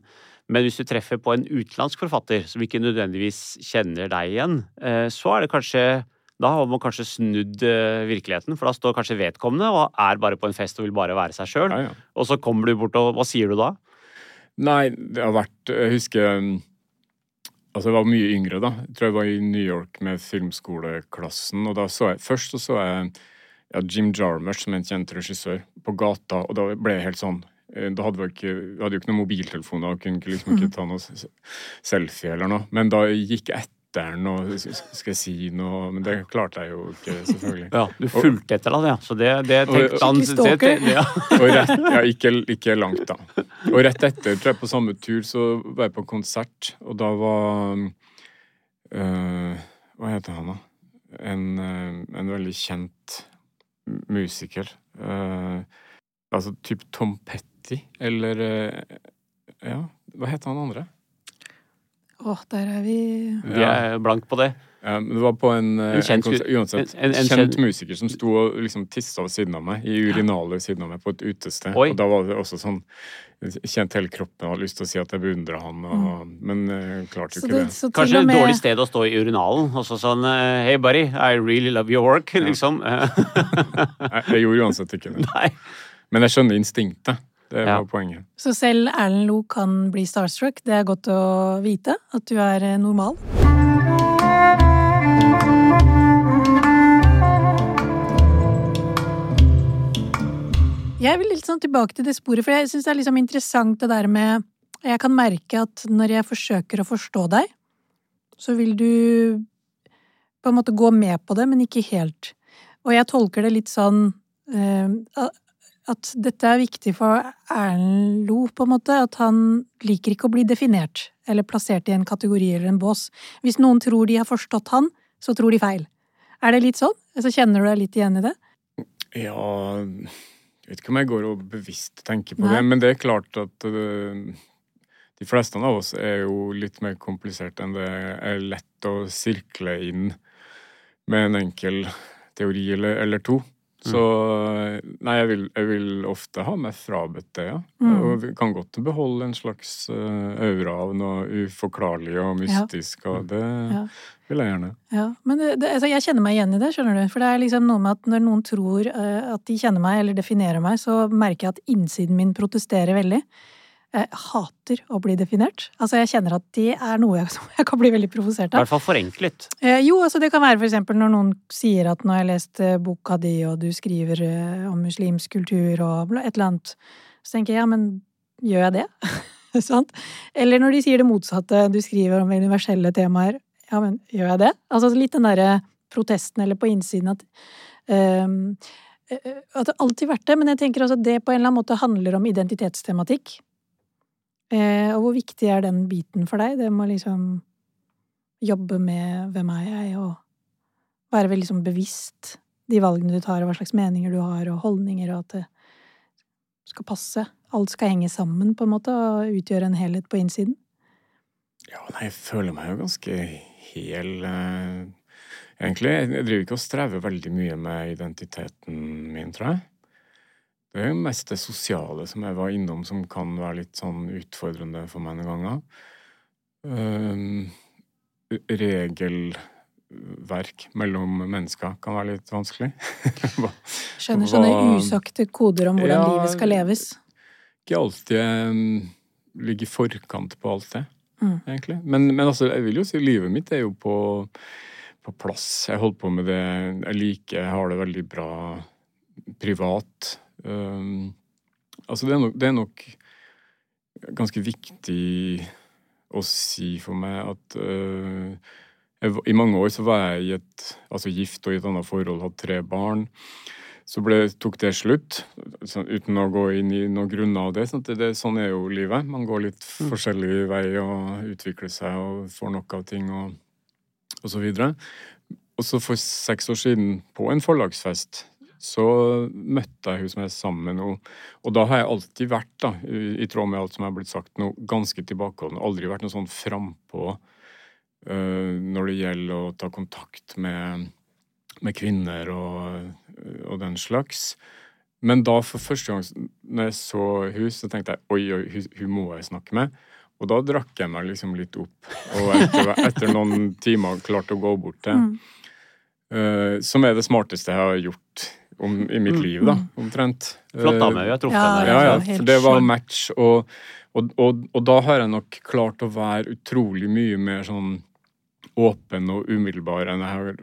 Speaker 3: Men hvis du treffer på en utenlandsk forfatter som ikke nødvendigvis kjenner deg igjen, eh, så er det kanskje Da har man kanskje snudd virkeligheten, for da står kanskje vedkommende og er bare på en fest og vil bare være seg sjøl.
Speaker 1: Ja, ja.
Speaker 3: Og så kommer du bort, og hva sier du da?
Speaker 1: Nei, det har vært Jeg husker um, Altså, jeg var mye yngre da. Jeg tror jeg var i New York med filmskoleklassen, og da så jeg Først så så jeg ja, Jim Jarmusch, som er en kjent regissør, på gata, og da ble jeg helt sånn eh, da hadde vi, ikke, vi hadde jo ikke noen mobiltelefoner og kunne liksom ikke ta noe selfie eller noe. Men da gikk jeg etter den og skal jeg si noe Men det klarte jeg jo ikke, selvfølgelig.
Speaker 3: Ja, Du fulgte etter han, ja. Så det, det tenkte han
Speaker 2: Ikke stalker.
Speaker 3: det- ja.
Speaker 1: Og rett, ja, ikke, ikke langt, da. Og rett etter, tror jeg, på samme tur, så var jeg på konsert, og da var øh, Hva heter han, da? En, øh, en veldig kjent musiker. Uh, altså type Tom Petty, eller uh, Ja, hva heter han andre?
Speaker 2: Åh, der er vi
Speaker 3: Vi er blank på det.
Speaker 1: Ja, men det var på en,
Speaker 3: En kjent
Speaker 1: konsert, uansett,
Speaker 3: en- en- en
Speaker 1: kjent
Speaker 3: kjent-
Speaker 1: musiker som sto og liksom tissa ved siden av meg, i urinalet ved siden av meg, på et utested.
Speaker 3: Oi.
Speaker 1: Og da var det også sånn jeg Kjente hele kroppen og hadde lyst til å si at jeg beundra han, og, men jeg klarte jo ikke
Speaker 2: det,
Speaker 1: det.
Speaker 2: så
Speaker 3: Kanskje et
Speaker 2: med,
Speaker 3: dårlig sted å stå i urinalen. Og så sånn eh, Hey buddy, I really love your work, liksom.
Speaker 1: Nei, jeg gjorde uansett ikke det.
Speaker 3: Nei.
Speaker 1: Men jeg skjønner instinktet. Det
Speaker 3: Ja.
Speaker 1: var poenget.
Speaker 2: Så selv Erlend Lo kan bli starstruck. Det er godt å vite at du er eh, normal. Jeg vil litt sånn tilbake til det sporet, for jeg syns det er liksom interessant det der med Jeg kan merke at når jeg forsøker å forstå deg, så vil du på en måte gå med på det, men ikke helt. Og jeg tolker det litt sånn eh, at dette er viktig for Erlend Lo, på en måte. At han liker ikke å bli definert eller plassert i en kategori eller en bås. Hvis noen tror de har forstått han, så tror de feil. Er det litt sånn? Så kjenner du deg litt igjen i det?
Speaker 1: Ja Jeg vet ikke om jeg går og bevisst tenker på
Speaker 2: Nei.
Speaker 1: det, men det er klart at uh, de fleste av oss er jo litt mer komplisert enn det er lett å sirkle inn med en enkel teori eller, eller to. Så nei, jeg vil, jeg vil ofte ha meg frabedt det, ja.
Speaker 2: Mm.
Speaker 1: Og vi kan godt beholde en slags øh, aura av noe uforklarlig og mystisk, og det
Speaker 2: Ja.
Speaker 1: vil jeg gjerne.
Speaker 2: Ja, men det, det, altså jeg kjenner meg igjen i det, skjønner du. For det er liksom noe med at når noen tror eh, at de kjenner meg eller definerer meg, så merker jeg at innsiden min protesterer veldig. Jeg hater å bli definert. Altså jeg kjenner at det er noe jeg, som jeg kan bli veldig provosert av.
Speaker 3: I hvert fall forenklet.
Speaker 2: Eh, jo, altså det kan være eksempel når noen sier at nå har jeg lest eh, boka di, og du skriver eh, om muslimsk kultur og bla- et eller annet. Så tenker jeg ja, men gjør jeg det? Sant? Eller når de sier det motsatte, du skriver om universelle temaer. Ja, men gjør jeg det? Altså litt den derre protesten eller på innsiden at um, At det alltid vært det, men jeg tenker også at det på en eller annen måte handler om identitetstematikk. Eh, og hvor viktig er den biten for deg? Det med å liksom jobbe med hvem er jeg, og være veldig liksom bevisst de valgene du tar, og hva slags meninger du har, og holdninger, og at det skal passe. Alt skal henge sammen, på en måte, og utgjøre en helhet på innsiden.
Speaker 1: Ja, nei, jeg føler meg jo ganske hel, eh, egentlig. Jeg driver ikke og strever veldig mye med identiteten min, tror jeg. Det er jo mest det sosiale som jeg var innom, som kan være litt sånn utfordrende for meg noen ganger. Um, regelverk mellom mennesker kan være litt vanskelig. Hva-
Speaker 2: Skjønner sånne
Speaker 1: Hva-
Speaker 2: usagte koder om hvordan
Speaker 1: Ja,
Speaker 2: livet skal leves.
Speaker 1: ikke alltid jeg ligger i forkant på alt det,
Speaker 2: Mm.
Speaker 1: egentlig. Men, men altså, jeg vil jo si livet mitt er jo på, på plass. Jeg holder på med det jeg liker, jeg har det veldig bra privat. Um, altså, det er, nok, det er nok ganske viktig å si for meg at uh, jeg, I mange år så var jeg i et altså gift og i et annet forhold, hadde tre barn. Så ble, tok det slutt, så, uten å gå inn i noen grunner av det. Sånn, det, det. Sånn er jo livet. Man går litt forskjellig vei og utvikler seg og får nok av ting og, og så videre. Og så for seks år siden, på en forlagsfest, så møtte jeg hun som jeg er sammen med nå. Og da har jeg alltid vært, da, i, tråd med alt som er blitt sagt nå, ganske tilbakeholden. Aldri vært noe sånn frampå uh, når det gjelder å ta kontakt med, med kvinner og, og den slags. Men da for første gang når jeg så hun, så tenkte jeg oi, oi, hun, hun må jeg snakke med. Og da drakk jeg meg liksom litt opp, og etter, etter noen timer klarte å gå bort til
Speaker 2: Mm.
Speaker 1: Uh, som er det smarteste jeg har gjort om, i mitt
Speaker 3: Mm.
Speaker 1: liv, da, omtrent.
Speaker 3: Flott
Speaker 1: Eh,
Speaker 3: dame. Vi har truffet
Speaker 2: Ja,
Speaker 3: henne.
Speaker 1: ja, ja,
Speaker 2: helt
Speaker 1: for det var match, og, og, og, og da har jeg nok klart å være utrolig mye mer sånn åpen og umiddelbar enn jeg har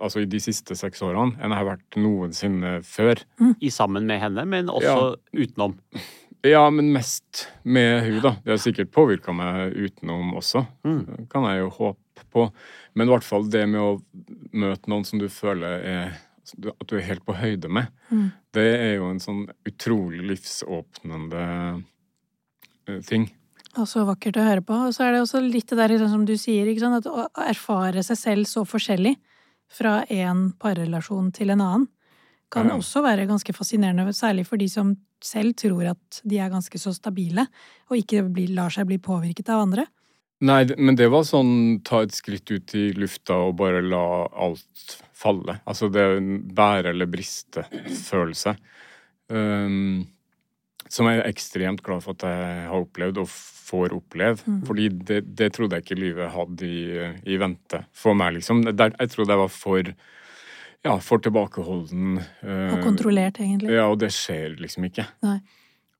Speaker 1: Altså i de siste seks årene, enn jeg har vært noensinne før.
Speaker 3: I sammen med henne, men også utenom.
Speaker 1: Ja, men mest med hun, da. Det har sikkert påvirka meg utenom også.
Speaker 3: Mm.
Speaker 1: Det kan jeg jo håpe på. Men i hvert fall det med å møte noen som du føler er At du er helt på høyde med.
Speaker 2: Mm.
Speaker 1: Det er jo en sånn utrolig livsåpnende eh, ting.
Speaker 2: Og så vakkert å høre på. Og så er det også litt det der sånn som du sier, at å erfare seg selv så forskjellig fra en parrelasjon til en annen, kan
Speaker 1: ja.
Speaker 2: også være ganske fascinerende, særlig for de som selv tror at de er ganske så stabile, og ikke blir, lar seg bli påvirket av andre.
Speaker 1: Nei, men det var sånn ta et skritt ut i lufta og bare la alt falle. Altså det er en bære eller briste-følelse. Um, som jeg er ekstremt glad for at jeg har opplevd og får oppleve.
Speaker 2: Mm.
Speaker 1: Fordi det, det trodde jeg ikke livet hadde i, i vente for meg, liksom. Der, jeg trodde jeg var for ja, for tilbakeholden. eh,
Speaker 2: Og kontrollert, egentlig.
Speaker 1: Ja, og det skjer liksom ikke.
Speaker 2: Nei.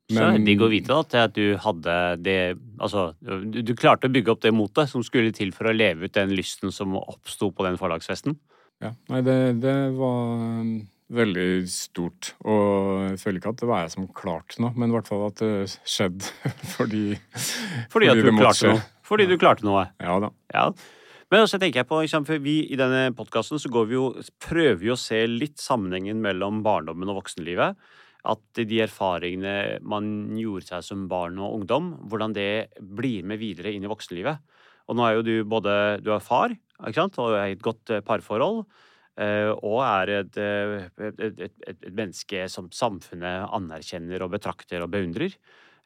Speaker 3: Så er det digg å vite da, at du hadde det Altså, du, du klarte å bygge opp det motet som skulle til for å leve ut den lysten som oppsto på den forlagsfesten.
Speaker 1: Ja, nei, det, det var um, veldig stort. Og jeg føler ikke at det var jeg som klarte noe, men i hvert fall at det skjedde fordi
Speaker 3: Fordi, at
Speaker 1: det
Speaker 3: du klarte noe. Fordi du klarte noe.
Speaker 1: Ja da.
Speaker 3: Ja. Men også tenker jeg på, for vi i denne podkasten så går vi jo, prøver vi å se litt sammenhengen mellom barndommen og voksenlivet. At de erfaringene man gjorde seg som barn og ungdom, hvordan det blir med videre inn i voksenlivet. Og nå er jo du både du er far ikke sant? og er i et godt eh, parforhold. eh, Og er eh, et, et, et, et menneske som samfunnet anerkjenner og betrakter og beundrer.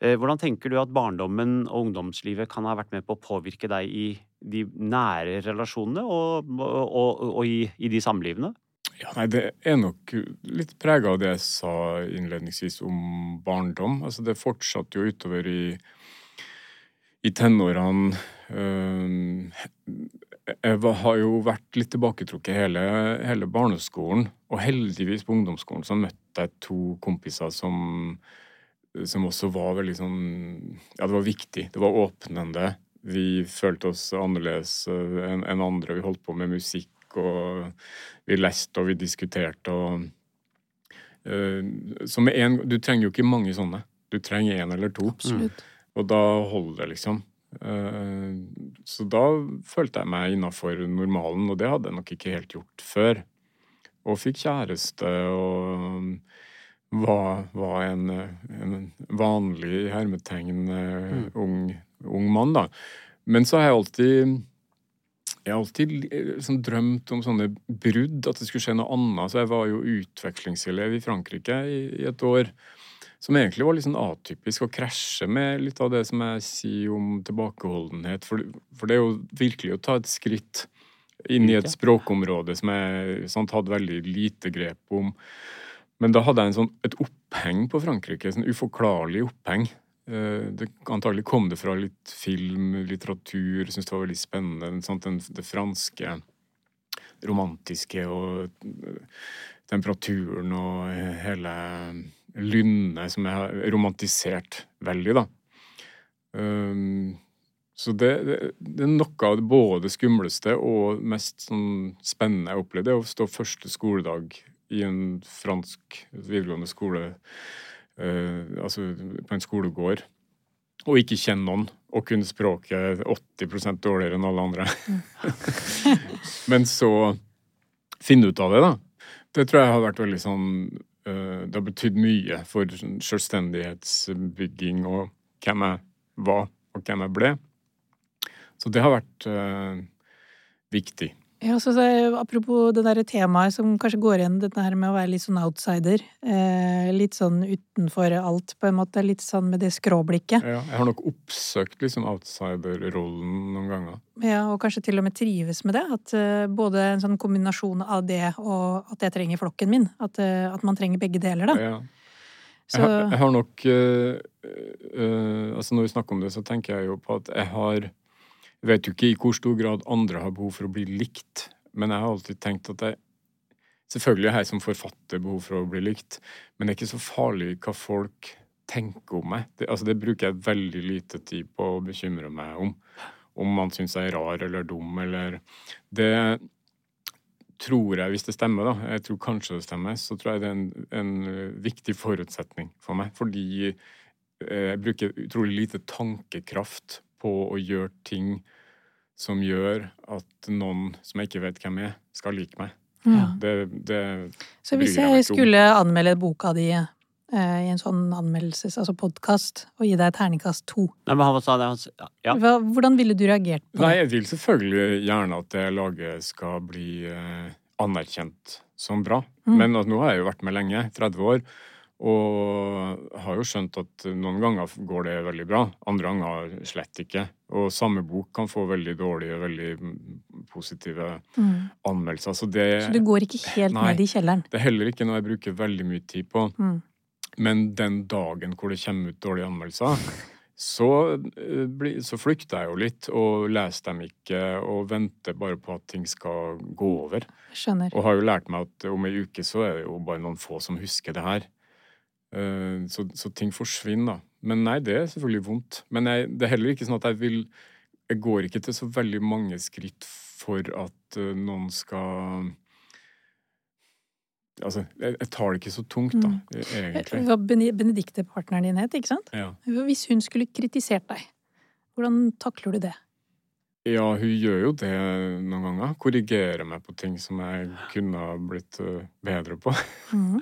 Speaker 3: Hvordan tenker du at barndommen og ungdomslivet kan ha vært med på å påvirke deg i de nære relasjonene og, og, og, i, i de samlivene?
Speaker 1: Ja, nei, det er nok litt prega av det jeg sa innledningsvis om barndom. Altså, det fortsatte jo utover i, i tenårene. Ehm, Jeg har jo vært litt tilbaketrukket hele, hele barneskolen. Og heldigvis på ungdomsskolen så møtte jeg to kompiser som, som også var veldig sånn Ja, det var viktig. Det var åpnende. Vi følte oss annerledes eh, enn andre. Vi holdt på med musikk, og vi leste og vi diskuterte og eh, Så med en Du trenger jo ikke mange sånne. Du trenger én eller to.
Speaker 2: Absolutt.
Speaker 1: Og da holder det, liksom. Eh, Så da følte jeg meg innafor normalen, og det hadde jeg nok ikke helt gjort før. Og fikk kjæreste og var, var en, en vanlig, hermetegn, mm. ung, ung mann, da. Men så har jeg alltid jeg har alltid eh, sånn, drømt om sånne brudd, at det skulle skje noe annet. Så jeg var jo utvekslingselev i Frankrike i, i et år. Som egentlig var litt sånn atypisk, og krasjer med litt av det som jeg sier om tilbakeholdenhet. For, for det er jo virkelig å ta et skritt inn i et språkområde som jeg sant, hadde veldig lite grep om. Men da hadde jeg en sånn, et oppheng på Frankrike, sånn uforklarlig oppheng. Eh, Det, antagelig kom det fra litt film, litteratur, syntes det var veldig spennende. Sant? Den, det franske romantiske og eh, temperaturen og hele lynnet som jeg har romantisert veldig, da. Um, så det, det, det er noe av det både skumleste og mest sånn spennende jeg opplevde, å stå første skoledag i en fransk videregående skole, uh, altså på en skolegård, og ikke kjenne noen, og kunne språket 80% dårligere enn alle andre. Men så finne ut av det, da. Det tror jeg har vært veldig sånn Det har betydd mye for sånn selvstendighetsbygging og hvem jeg var, og hvem jeg ble. Så det har vært eh, viktig.
Speaker 2: Ja, så så, Apropos det der temaet som kanskje går igjen, dette her med å være litt sånn outsider. Eh, litt sånn utenfor alt, på en måte. Litt sånn med det skråblikket.
Speaker 1: Ja, jeg har nok oppsøkt liksom outsider-rollen noen ganger.
Speaker 2: Ja, og kanskje til og med trives med det. At uh, både en sånn kombinasjon av det og at jeg trenger flokken min. At, uh, at man trenger begge deler, da.
Speaker 1: Ja. Jeg, har, jeg har nok uh, Altså Når vi snakker om det, så tenker jeg jo på at jeg har Jeg vet jo ikke i hvor stor grad andre har behov for å bli likt, men jeg har alltid tenkt at jeg Selvfølgelig har jeg som forfatter behov for å bli likt, men det er ikke så farlig hva folk tenker om meg. Det, altså det bruker jeg veldig lite tid på å bekymre meg om. Om man syns jeg er rar eller dum eller Det tror jeg, hvis det stemmer, da, jeg tror kanskje det stemmer, så tror jeg det er en, en viktig forutsetning for meg. Fordi eh, jeg bruker utrolig lite tankekraft på å gjøre ting som gjør at noen som jeg ikke vet hvem er, skal like meg.
Speaker 2: Ja.
Speaker 1: Det, det
Speaker 2: Så hvis
Speaker 1: jeg
Speaker 2: jeg skulle anmelde boka di eh, i en sånn anmeldelses, altså podkast, og gi deg terningkast to,
Speaker 3: Nei, men han sa det, han ja.
Speaker 2: hva, hvordan ville du reagert på
Speaker 1: Nei,
Speaker 2: det?
Speaker 1: jeg vil selvfølgelig gjerne at det laget skal bli eh, anerkjent som bra.
Speaker 2: Mm.
Speaker 1: Men at nå har jeg jo vært med lenge, 30 år, og har jo skjønt at noen ganger går det veldig bra, andre ganger slett ikke. Og samme bok kan få veldig dårlige veldig mm, positive
Speaker 2: Mm.
Speaker 1: anmeldelser. Så det,
Speaker 2: Så du går ikke helt
Speaker 1: Nei.
Speaker 2: ned i kjelleren?
Speaker 1: det er heller ikke noe jeg bruker veldig mye tid på.
Speaker 2: Mm.
Speaker 1: Men den dagen hvor det kommer ut dårlige anmeldelser, så, eh, så flykter jeg jo litt, og leser dem ikke, og venter bare på at ting skal gå over.
Speaker 2: Skjønner.
Speaker 1: Og har jo lært meg at om ei uke så er det jo bare noen få som husker det her. Eh, Så, så ting forsvinner, da. Men nei, det er selvfølgelig vondt. Men jeg, det er heller ikke sånn at jeg vil Jeg går ikke til så veldig mange skritt for at eh, noen skal Altså, jeg, jeg tar det ikke så tungt, da, egentlig.
Speaker 2: Hva Benedicte, partneren din, het, ikke sant?
Speaker 1: Ja.
Speaker 2: Hvis hun skulle kritisert deg, hvordan takler du det?
Speaker 1: Ja, hun gjør jo det noen ganger. Korrigerer meg på ting som jeg kunne ha blitt eh, bedre på.
Speaker 2: Mm.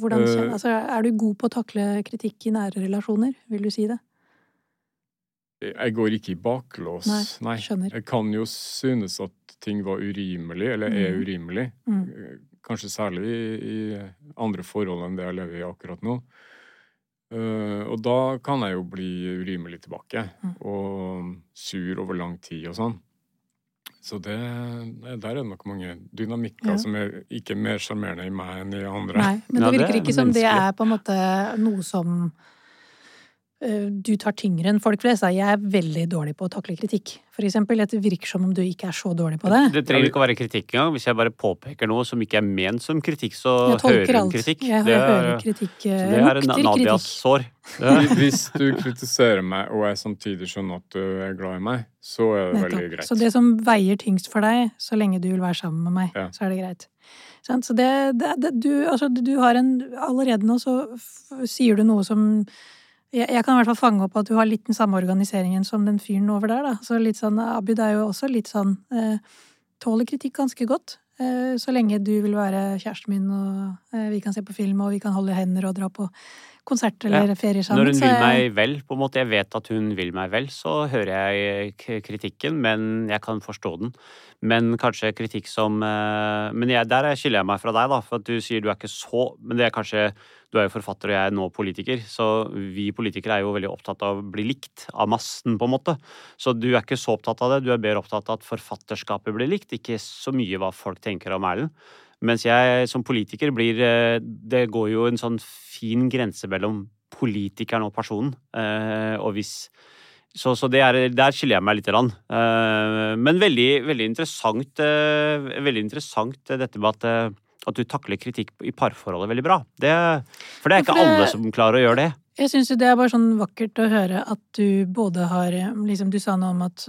Speaker 2: Hvordan,
Speaker 1: Eh.
Speaker 2: altså, er du god på å takle kritikk i nære relasjoner, vil du si det?
Speaker 1: Jeg går ikke i baklås,
Speaker 2: Nei,
Speaker 1: nei.
Speaker 2: skjønner.
Speaker 1: Jeg kan jo synes at ting var urimelig, eller er
Speaker 2: mm.
Speaker 1: urimelig.
Speaker 2: Mm.
Speaker 1: Kanskje særlig i, i andre forhold enn det jeg lever i akkurat nå. Eh, og da kan jeg jo bli urimelig tilbake,
Speaker 2: Mm.
Speaker 1: og sur over lang tid og sånn. Så det, der er det nok mange dynamikker
Speaker 2: Ja.
Speaker 1: som er ikke mer sjarmerende i meg enn i andre.
Speaker 2: Nei, men det virker
Speaker 3: er
Speaker 2: ikke som det er på en måte noe som du tar tyngre enn folk flest. Jeg er veldig dårlig på å takle kritikk, for eksempel. Det virker som om du ikke er så dårlig på det.
Speaker 3: Det trenger ikke å være kritikk engang. Hvis jeg bare påpeker noe som ikke er ment som kritikk, så hører hun kritikk.
Speaker 2: Jeg
Speaker 3: Det
Speaker 2: hører
Speaker 3: er,
Speaker 2: kritikk.
Speaker 3: så
Speaker 2: eh,
Speaker 3: det er Nadias sår.
Speaker 1: Hvis du kritiserer meg, og jeg samtidig skjønner at du er glad i meg, så er det veldig greit.
Speaker 2: Så det som veier tyngst for deg, så lenge du vil være sammen med meg,
Speaker 1: Ja.
Speaker 2: så er det greit. Så det, det, det du, altså, du har en Allerede nå så f sier du noe som jeg, jeg kan i hvert fall fange opp at du har litt den samme organiseringen som den fyren over der, da. Så litt sånn Abid er jo også litt sånn eh, Tåler kritikk ganske godt. Eh, så lenge du vil være kjæresten min, og eh, vi kan se på film, og vi kan holde hender og dra på konsert eller ferier sammen.
Speaker 3: Når hun vil meg vel, på en måte, jeg vet at hun vil meg vel, så hører jeg kritikken, men jeg kan forstå den. Men kanskje kritikk som eh, Men jeg, der skiller jeg meg fra deg, da, for at du sier du er ikke så Men det er kanskje Du er jo forfatter, og jeg er nå politiker, så vi politikere er jo veldig opptatt av å bli likt av massen, på en måte. Så du er ikke så opptatt av det, du er mer opptatt av at forfatterskapet blir likt, ikke så mye hva folk tenker om Erlend. Mens jeg som politiker blir eh, Det går jo en sånn fin grense mellom politikeren og personen. eh, Og hvis Så, så det er, der skiller jeg meg litt. Grann. Eh, Men veldig, veldig interessant Veldig interessant dette med at, at du takler kritikk i parforholdet veldig bra. Det, for det er ikke
Speaker 2: det-
Speaker 3: alle som klarer å gjøre det.
Speaker 2: Jeg syns det er bare sånn vakkert å høre at du både har liksom Du sa noe om at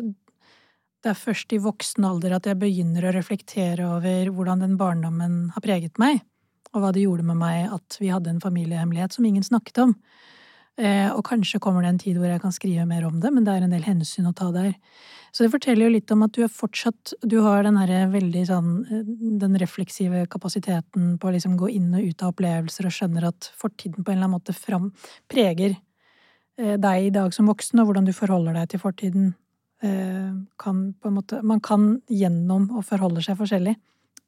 Speaker 2: det er først i voksen alder at jeg begynner å reflektere over hvordan den barndommen har preget meg, og hva det gjorde med meg at vi hadde en familiehemmelighet som ingen snakket om. Eh, og kanskje kommer det en tid hvor jeg kan skrive mer om det, men det er en del hensyn å ta der. Så det forteller jo litt om at du er fortsatt Du har den herre veldig sånn eh, Den refleksive kapasiteten på å liksom gå inn og ut av opplevelser og skjønner at fortiden på en eller annen måte fram, preger eh, deg i dag som voksen, og hvordan du forholder deg til fortiden. Eh, Kan på en måte Man kan gjennom å forholde seg forskjellig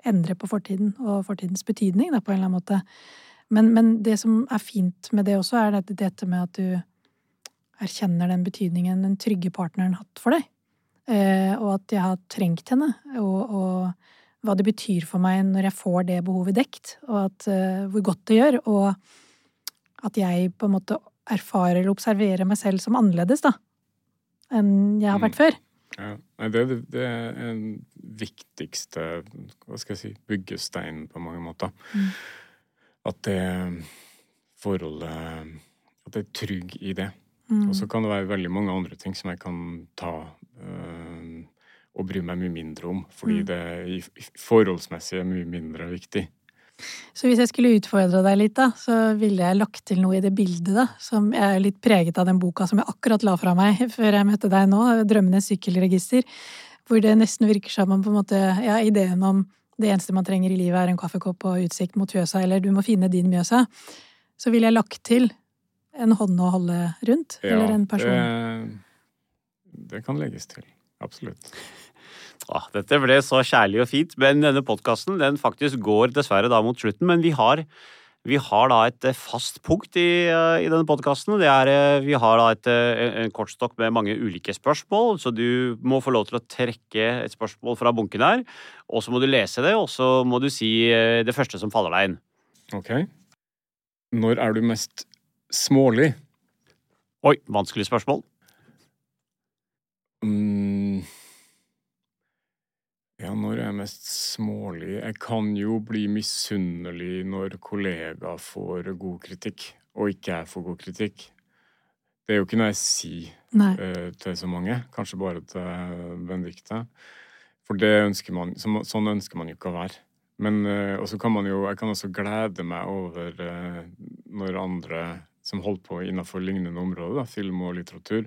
Speaker 2: endre på fortiden og fortidens betydning, da, på en eller annen måte. Men, men det som er fint med det også, er dette, dette med at du erkjenner den betydningen den trygge partneren hatt for deg. Eh, og at jeg har trengt henne, og, og hva det betyr for meg når jeg får det behovet dekt, og at, eh, hvor godt det gjør, og at jeg på en måte erfarer eller observerer meg selv som annerledes, da, enn jeg har vært før.
Speaker 1: Ja. Nei, det, det er den viktigste hva skal jeg si, byggesteinen på mange måter.
Speaker 2: Mm.
Speaker 1: At det forholdet At jeg er trygg i det.
Speaker 2: Mm.
Speaker 1: Og så kan det være veldig mange andre ting som jeg kan ta øh, og bry meg mye mindre om, fordi
Speaker 2: Mm.
Speaker 1: det i, forholdsmessig er mye mindre viktig.
Speaker 2: Så hvis jeg skulle utfordre deg litt, da, så ville jeg lagt til noe i det bildet, da, som er litt preget av den boka som jeg akkurat la fra meg før jeg møtte deg nå, 'Drømmenes sykkelregister', hvor det nesten virker som om på en måte, ja, ideen om det eneste man trenger i livet er en kaffekopp og utsikt mot Mjøsa, eller du må finne din Mjøsa, så ville jeg lagt til en hånd å holde rundt, eller en person.
Speaker 1: det, det kan legges til. Absolutt.
Speaker 3: Ah, dette ble så kjærlig og fint, men denne podkasten den faktisk går dessverre da mot slutten. Men vi har, vi har da et eh, fast punkt i, eh, i denne podkasten. Det eh, Vi har da et, en kortstokk med mange ulike spørsmål, så du må få lov til å trekke et spørsmål fra bunken her. Og så må du lese det, og så må du si det første som faller deg inn.
Speaker 1: Ok. Når er du mest smålig?
Speaker 3: Oi, vanskelig spørsmål.
Speaker 1: Mm. Ja, når jeg er mest smålig Jeg kan jo bli misunnelig når kollegaer får god kritikk, og ikke jeg får god kritikk. Det er jo ikke noe jeg sier eh, til så mange, kanskje bare til Benedicte. For det ønsker man, så, sånn ønsker man jo ikke å være. Men uh, også kan man jo, jeg kan også glede meg over uh, når andre som holder på innenfor lignende områder, da, film og litteratur,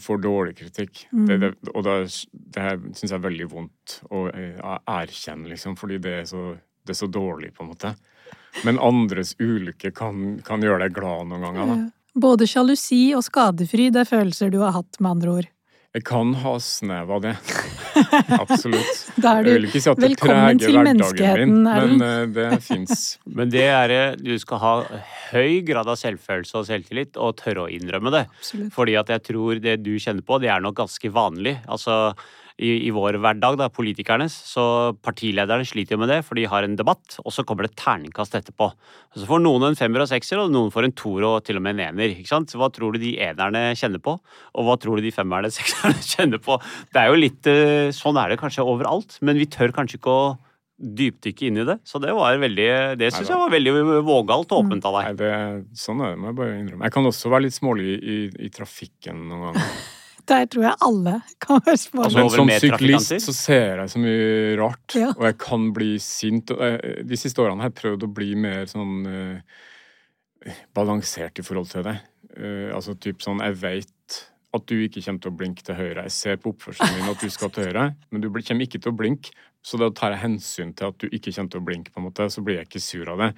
Speaker 1: får dårlig kritikk.
Speaker 2: Mm.
Speaker 1: Det, det, og det, det her syns jeg er veldig vondt å eh, erkjenne, liksom, fordi det er, så, det er så dårlig, på en måte. Men andres ulykke kan, kan gjøre deg glad noen ganger. da.
Speaker 2: Både sjalusi og skadefryd er følelser du har hatt, med andre ord.
Speaker 1: Jeg kan ha snev av det. Absolutt.
Speaker 2: Da er
Speaker 1: Jeg vil
Speaker 2: du
Speaker 1: ikke si at det
Speaker 2: velkommen til
Speaker 1: hverdagen
Speaker 2: menneskeheten,
Speaker 1: min, men eh, det fins.
Speaker 3: Men det er eh, Du skal ha høy grad av selvfølelse og selvtillit, og tørre å innrømme det.
Speaker 2: Absolutt.
Speaker 3: Fordi at jeg tror det du kjenner på, det er nok ganske vanlig. Altså, i, i vår hverdag, da, politikernes, så partilederne sliter jo med det, for de har en debatt, og så kommer det terningkast etterpå. Og så får noen en femmer og sekser, og noen får en toer og til og med en ener. ikke sant? Hva tror du de enerne kjenner på, og hva tror du de femmerne og sekserne kjenner på? Det er jo litt eh, Sånn er det kanskje overalt, men vi tør kanskje ikke å dypdykke inn i det. Så det var veldig Det syns jeg var veldig vågalt og åpent av
Speaker 1: Nei,
Speaker 3: deg.
Speaker 1: det, sånn er det, må jeg bare innrømme. Jeg kan også være litt smålig i, i trafikken noen ganger.
Speaker 2: Der tror jeg alle kan være små.
Speaker 3: Altså,
Speaker 1: Men som syklist så ser jeg så mye rart,
Speaker 2: Ja.
Speaker 1: og jeg kan bli sint. Og jeg, de siste årene har jeg prøvd å bli mer sånn uh, balansert i forhold til det. Uh, altså typ sånn, jeg veit at du ikke kommer til å blinke til høyre. Jeg ser på oppførselen din at du skal til høyre, men du kommer ikke til å blinke. Så da tar jeg hensyn til at du ikke kommer til å blinke, på en måte, så blir jeg ikke sur av det.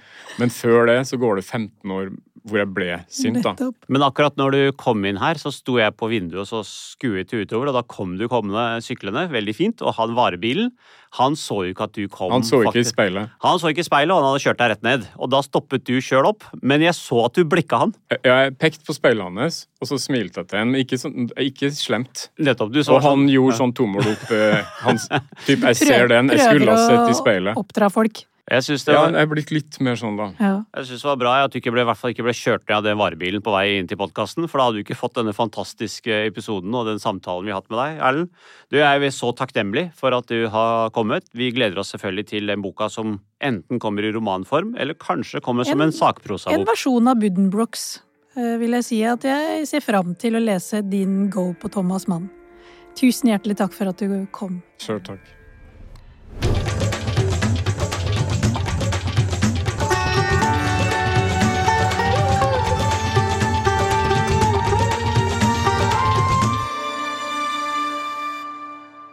Speaker 1: Men før det så går det 15 år hvor jeg ble sint, da.
Speaker 2: Nettopp.
Speaker 3: Men akkurat når du kom inn her, så sto jeg på vinduet og så skuet utover, og da kom du kommende syklende, veldig fint, og han varebilen, han så jo ikke at du kom.
Speaker 1: Han så ikke i speilet.
Speaker 3: Han så ikke i speilet, og han hadde kjørt deg rett ned. Og da stoppet du sjøl opp, men jeg så at du blikka han.
Speaker 1: Jeg- Jeg pekte på speilet hans, og så smilte jeg til ham. Ikke, sånn, ikke slemt.
Speaker 3: Nettopp, du så
Speaker 1: Og han
Speaker 3: sånn-
Speaker 1: gjorde sånn tommel opp. Eh, hans, typ, jeg ser den, jeg skulle ha sett i speilet.
Speaker 2: oppdra folk.
Speaker 3: Jeg syns det,
Speaker 1: Ja,
Speaker 3: var-
Speaker 1: jeg er blitt litt mer sånn, da.
Speaker 2: Ja.
Speaker 3: jeg synes det var bra at du ikke ble, i hvert fall ikke ble kjørt ned av den varebilen på vei inn til podkasten, for da hadde du ikke fått denne fantastiske episoden og den samtalen vi har hatt med deg, Erlend. Du er vi så takknemlig for at du har kommet. Vi gleder oss selvfølgelig til den boka som enten kommer i romanform, eller kanskje kommer som
Speaker 2: En-
Speaker 3: en sakprosabok.
Speaker 2: En versjon av Buddenbrooks eh, vil jeg si at jeg ser fram til å lese din Go på Thomas Mann. Tusen hjertelig takk for at du kom.
Speaker 1: Sjøl takk.